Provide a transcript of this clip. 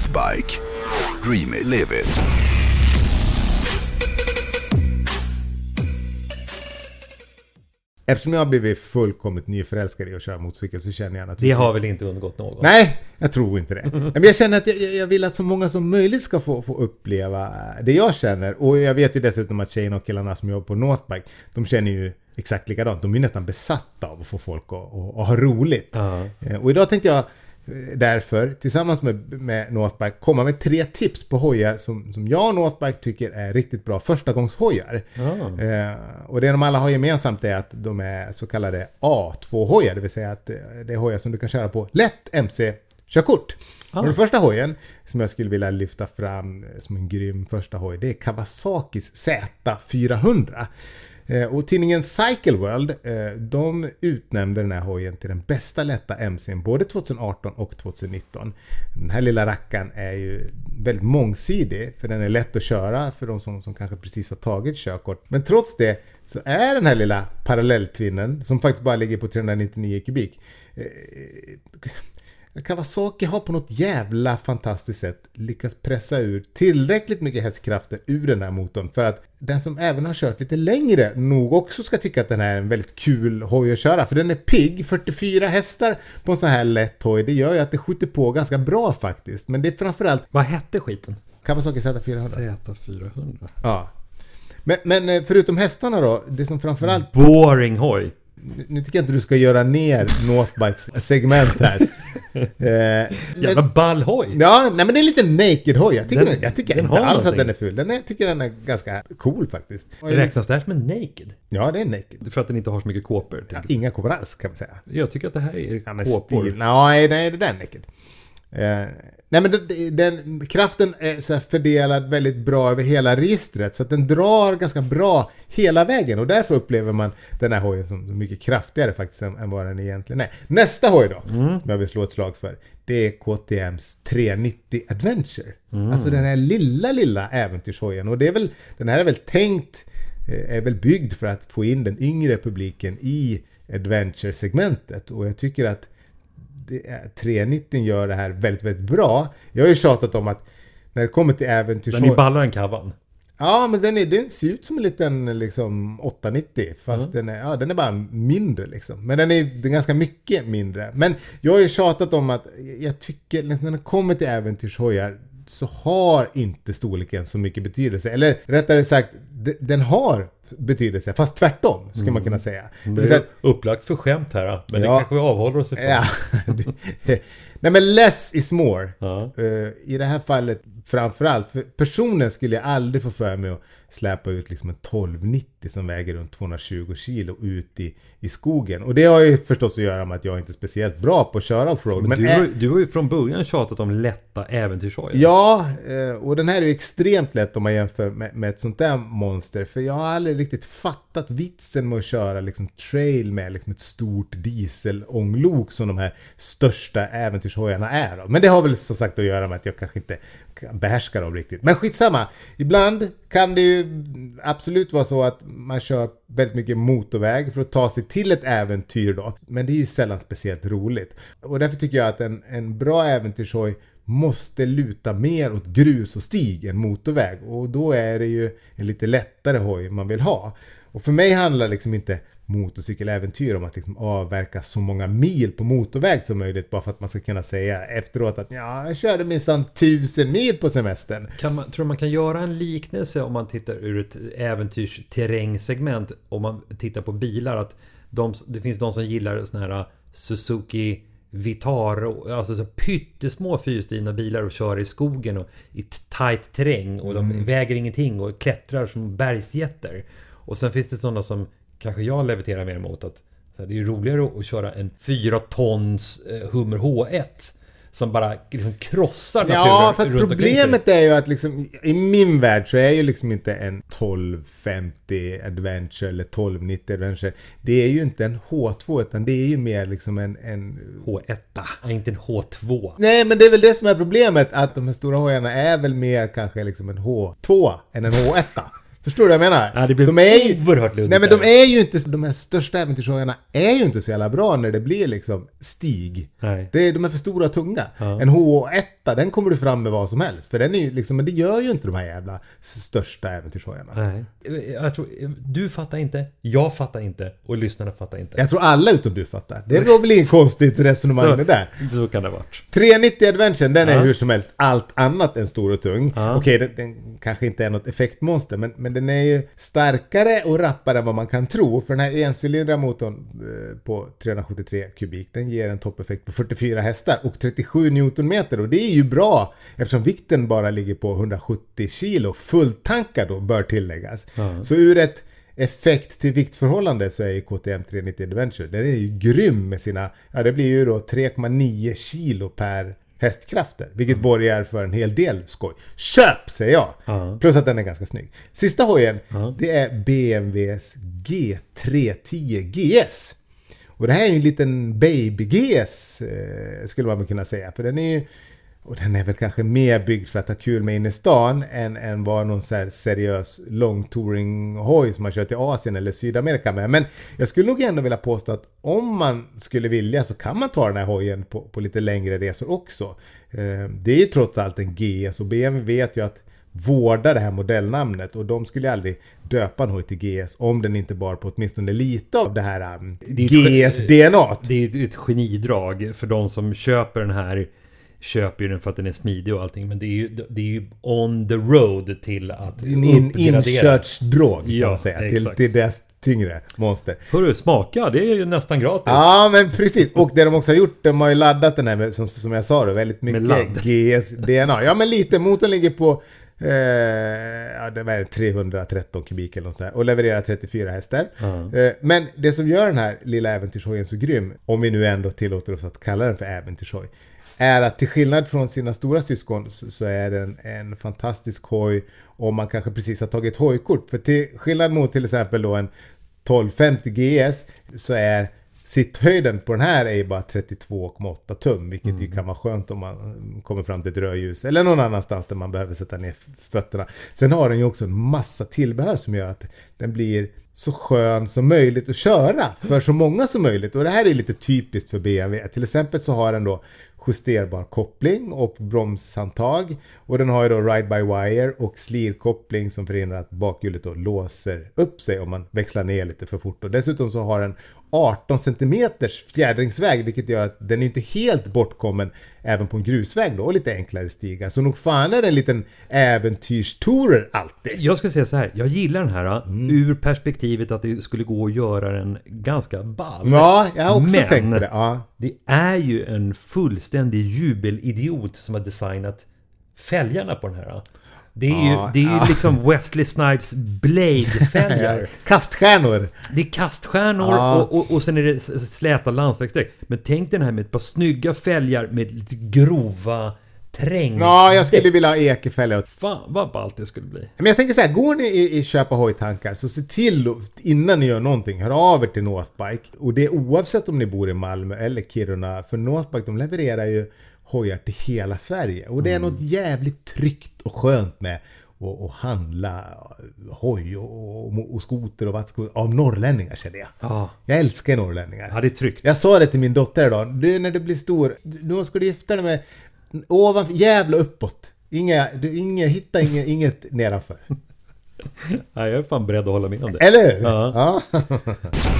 Northbike. Dream it, live it. Eftersom jag har blivit fullkomligt nyförälskad i att köra motorcykel så känner jag att... Det har väl inte undgått någon? Nej, jag tror inte det. Men jag känner att jag, jag vill att så många som möjligt ska få, få uppleva det jag känner. Och jag vet ju dessutom att tjejerna och killarna som jobbar på Northbike, de känner ju exakt likadant. De är nästan besatta av att få folk att, att, att ha roligt. Ja. Eh, Och idag tänkte jag eh, därför tillsammans med, med Northbike komma med tre tips på hojar som, som jag och Northbike tycker är riktigt bra förstagångshojar. Ja. Eh, och det de alla har gemensamt är att de är så kallade A2-hojar, det vill säga att eh, det är hojar som du kan köra på lätt MC-körkort. Och den första hojen som jag skulle vilja lyfta fram som en grym första hoj, det är Kawasakis Z400. Eh, och tidningen Cycle World, eh, de utnämnde den här hojen till den bästa lätta MCn både 2018 och 2019. Den här lilla rackaren är ju väldigt mångsidig, för den är lätt att köra för de som, som kanske precis har tagit körkort. Men trots det så är den här lilla parallelltvinnen, som faktiskt bara ligger på 399 kubik, eh, Kawasaki har på något jävla fantastiskt sätt lyckats pressa ur tillräckligt mycket hästkrafter ur den här motorn för att den som även har kört lite längre nog också ska tycka att den här är en väldigt kul hoj att köra. För den är pigg, 44 hästar på en sån här lätt hoj, det gör ju att det skjuter på ganska bra faktiskt. Men det är framförallt Vad hette skiten? Kawasaki Z400. Z400. Ja. Men, men eh, förutom hästarna då, det som framförallt Boring hoj. Nu- Nu tycker jag inte du ska göra ner Northbikes segment här. Eh, Jävla ball hoj. Ja, nej men det är lite naked hoj. Jag tycker, Den- den, jag tycker den inte alls att någonting. den är ful. Den jag tycker den är ganska cool faktiskt. Räknas det här som en naked? Ja, det är naked. För att den inte har så mycket kåpor. typ. Ja, inga kåpor alls kan man säga. Jag tycker att det här är Ja, kåpor. stil. Nej, nej, det där är naked. Eh, nej, men den, den, kraften är så fördelad väldigt bra över hela registret. Så att den drar ganska bra hela vägen. Och därför upplever man den här hojen som mycket kraftigare faktiskt än, än vad den egentligen är. Nästa hoj då, som jag vill slå ett slag för. Det är KTMs 390 Adventure. Alltså den här lilla, lilla äventyrshojen. Och det är väl, den här är väl tänkt, eh, är väl byggd för att få in den yngre publiken i adventure-segmentet. Och jag tycker att 390 gör det här väldigt, väldigt bra. Jag har ju tjatat om att när det kommer till Den är ballare än kavan. Ja, men den, är, den ser ut som en liten liksom 890. Fast den, är, ja, den är bara mindre liksom. Men den är, den är ganska mycket mindre. Men jag har ju tjatat om att jag tycker när det kommer till äventyrshojar så har inte storleken så mycket betydelse. Eller rättare sagt, de- den har betydelse. Fast tvärtom, skulle man kunna säga. Det Det är upplagt för skämt här. Men det Ja. kanske vi avhåller oss ifrån. Ja. Nej men less is more. Ja. Eh, I det här fallet framförallt, för personen skulle jag aldrig få för mig att släpa ut liksom en 1290 som väger runt 220 kilo ut i, i skogen. Och det har ju förstås att göra med att jag inte är speciellt bra på att köra offroad. Men Men du, har, du har ju från början tjatat om lätta äventyrshojar. Ja, eh, och den här är ju extremt lätt om man jämför med, med ett sånt där monster. För jag har aldrig riktigt fattat vitsen med att köra liksom trail med liksom ett stort dieselånglok som de här största äventyrshojarna är. Då. Men det har väl som sagt att göra med att jag kanske inte behärskar dem riktigt. Men skitsamma. Ibland kan det ju absolut vara så att man kör väldigt mycket motorväg för att ta sig till ett äventyr då. Men det är ju sällan speciellt roligt. Och därför tycker jag att en, en bra äventyrshoj måste luta mer åt grus och stig än motorväg. Och då är det ju en lite lättare hoj man vill ha. Och för mig handlar liksom inte motorcykeläventyr om att liksom avverka så många mil på motorväg som möjligt bara för att man ska kunna säga efteråt att ja, jag körde minsann tusen mil på semestern. Kan man, tror du man kan göra en liknelse om man tittar ur ett äventyrsterrängsegment om man tittar på bilar att de, det finns de som gillar såna här Suzuki Vitaro, alltså så pyttesmå fyrhjulsdrivna bilar och kör i skogen och i tight terräng och de väger ingenting och klättrar som bergsjätter. Och sen finns det sådana som kanske jag leviterar mer emot att här, det är roligare att köra en 4 tons eh, Hummer H1 som bara liksom krossar naturen Ja, fast runt sig. problemet är ju att liksom, i min värld så är ju liksom inte en 1250 Adventure eller 1290 Adventure. Det är ju inte en H2 utan det är ju mer liksom en, en H1, inte en H2. Nej, men det är väl det som är problemet. Att de här stora hojarna är väl mer kanske liksom en H2 än en H1. Förstår du vad jag menar? Ja, det blir de är ju, oerhört luddigt Nej men de är ju inte, de här största äventyrshojarna är ju inte så jävla bra när det blir liksom stig. Nej. Det, de är för stora och tunga. En H1 den kommer du fram med vad som helst. För den är ju liksom, men det gör ju inte de här jävla största äventyrshojarna. Nej. Jag tror, du fattar inte, jag fattar inte och lyssnarna fattar inte. Jag tror alla utom du fattar. Det var väl inget konstigt resonemang det där. så kan det ha varit. 390 Adventure, den är Ja. hur som helst allt annat än stor och tung. Ja. Okej, den, den kanske inte är något effektmonster, men, men den är ju starkare och rappare än vad man kan tro. För den här encylindriga motorn eh, på 373 kubik, den ger en toppeffekt på 44 hästar och 37 Newtonmeter. Och det är ju bra eftersom vikten bara ligger på 170 kilo. Fulltankad då, bör tilläggas. Så ur ett effekt till viktförhållande så är ju KTM 390 Adventure, den är ju grym med sina, ja det blir ju då 3,9 kilo per hästkrafter, vilket borgar för en hel del skoj. Köp säger jag! Ja. Plus att den är ganska snygg. Sista hojen, Ja. det är BMWs G310 GS. Och det här är ju en liten baby GS eh, skulle man kunna säga. För den är ju och den är väl kanske mer byggd för att ha kul med inne i stan än, än vara någon så seriös long touring hoj som man kör till Asien eller Sydamerika med. Men jag skulle nog ändå vilja påstå att om man skulle vilja så kan man ta den här hojen på, på lite längre resor också. Eh, det är ju trots allt en GS och BMW vet ju att vårda det här modellnamnet och de skulle aldrig döpa en hoj till GS om den inte bar på åtminstone lite av det här um, Det är ett- GS-DNA. Det är ett- ett genidrag för de som köper den här köper ju den för att den är smidig och allting men det är ju, det är ju on the road till att En in, uppgradera. inkördsdrog kan Ja, man säga till, exakt. till deras tyngre monster. Hörru, smaka, det är ju nästan gratis. Ja men precis, och det de också har gjort, de har ju laddat den här med, som, som jag sa då, väldigt mycket. GS-DNA. Ja men lite, motorn ligger på eh, ja, det var 313 kubik eller något sånt där, och levererar 34 hästar. Ja. Eh, men det som gör den här lilla äventyrshojen så grym, om vi nu ändå tillåter oss att kalla den för äventyrshoj, är att till skillnad från sina stora syskon så, så är den en fantastisk hoj om man kanske precis har tagit hojkort. För till skillnad mot till exempel då en 1250 GS så är sitthöjden på den här är ju bara 32,8 tum, vilket ju kan vara skönt om man kommer fram till ett rödljus eller någon annanstans där man behöver sätta ner fötterna. Sen har den ju också en massa tillbehör som gör att den blir så skön som möjligt att köra för så många som möjligt. Och det här är lite typiskt för BMW. Till exempel så har den då justerbar koppling och bromshandtag. Och den har ju då ride-by-wire och slirkoppling som förhindrar att bakhjulet då låser upp sig om man växlar ner lite för fort. Och dessutom så har den 18 cm fjädringsväg vilket gör att den är inte helt bortkommen även på en grusväg då och lite enklare stigar. Så nog fan är det en liten äventyrstourer alltid. Jag skulle säga så här, jag gillar den här Mm. ur perspektivet att det skulle gå att göra den ganska ball. Ja, jag har också Men- tänkt på det. Ja. Det är ju en fullständig jubelidiot som har designat fälgarna på den här. Det är ju, Ja, det är ja. liksom Wesley Snipes Blade-fälgar. Kaststjärnor. Det är kaststjärnor Ja. och, och, och sen är det släta landsvägsdäck. Men tänk dig den här med ett par snygga fälgar med lite grova träng. Ja, jag skulle vilja ha ekefälgar. Fan vad ballt det skulle bli. Men jag tänker så här, går ni i, i köpa hojtankar så se till innan ni gör någonting, hör av er till Northbike. Och det är oavsett om ni bor i Malmö eller Kiruna, för Northbike de levererar ju hojar till hela Sverige. Och det är något jävligt tryggt och skönt med att att handla hoj och, och, och skoter och vattskoter av norrlänningar känner jag. Ja, Jag älskar norrlänningar. ja det är tryggt. Jag sa det till min dotter idag. Du, när du blir stor, då ska du gifta dig med ovanför, jävla uppåt. Inga, du, inga, hitta inget, inget nedanför. Ja, jag är fan beredd att hålla med om det. Eller hur? Ja. ja.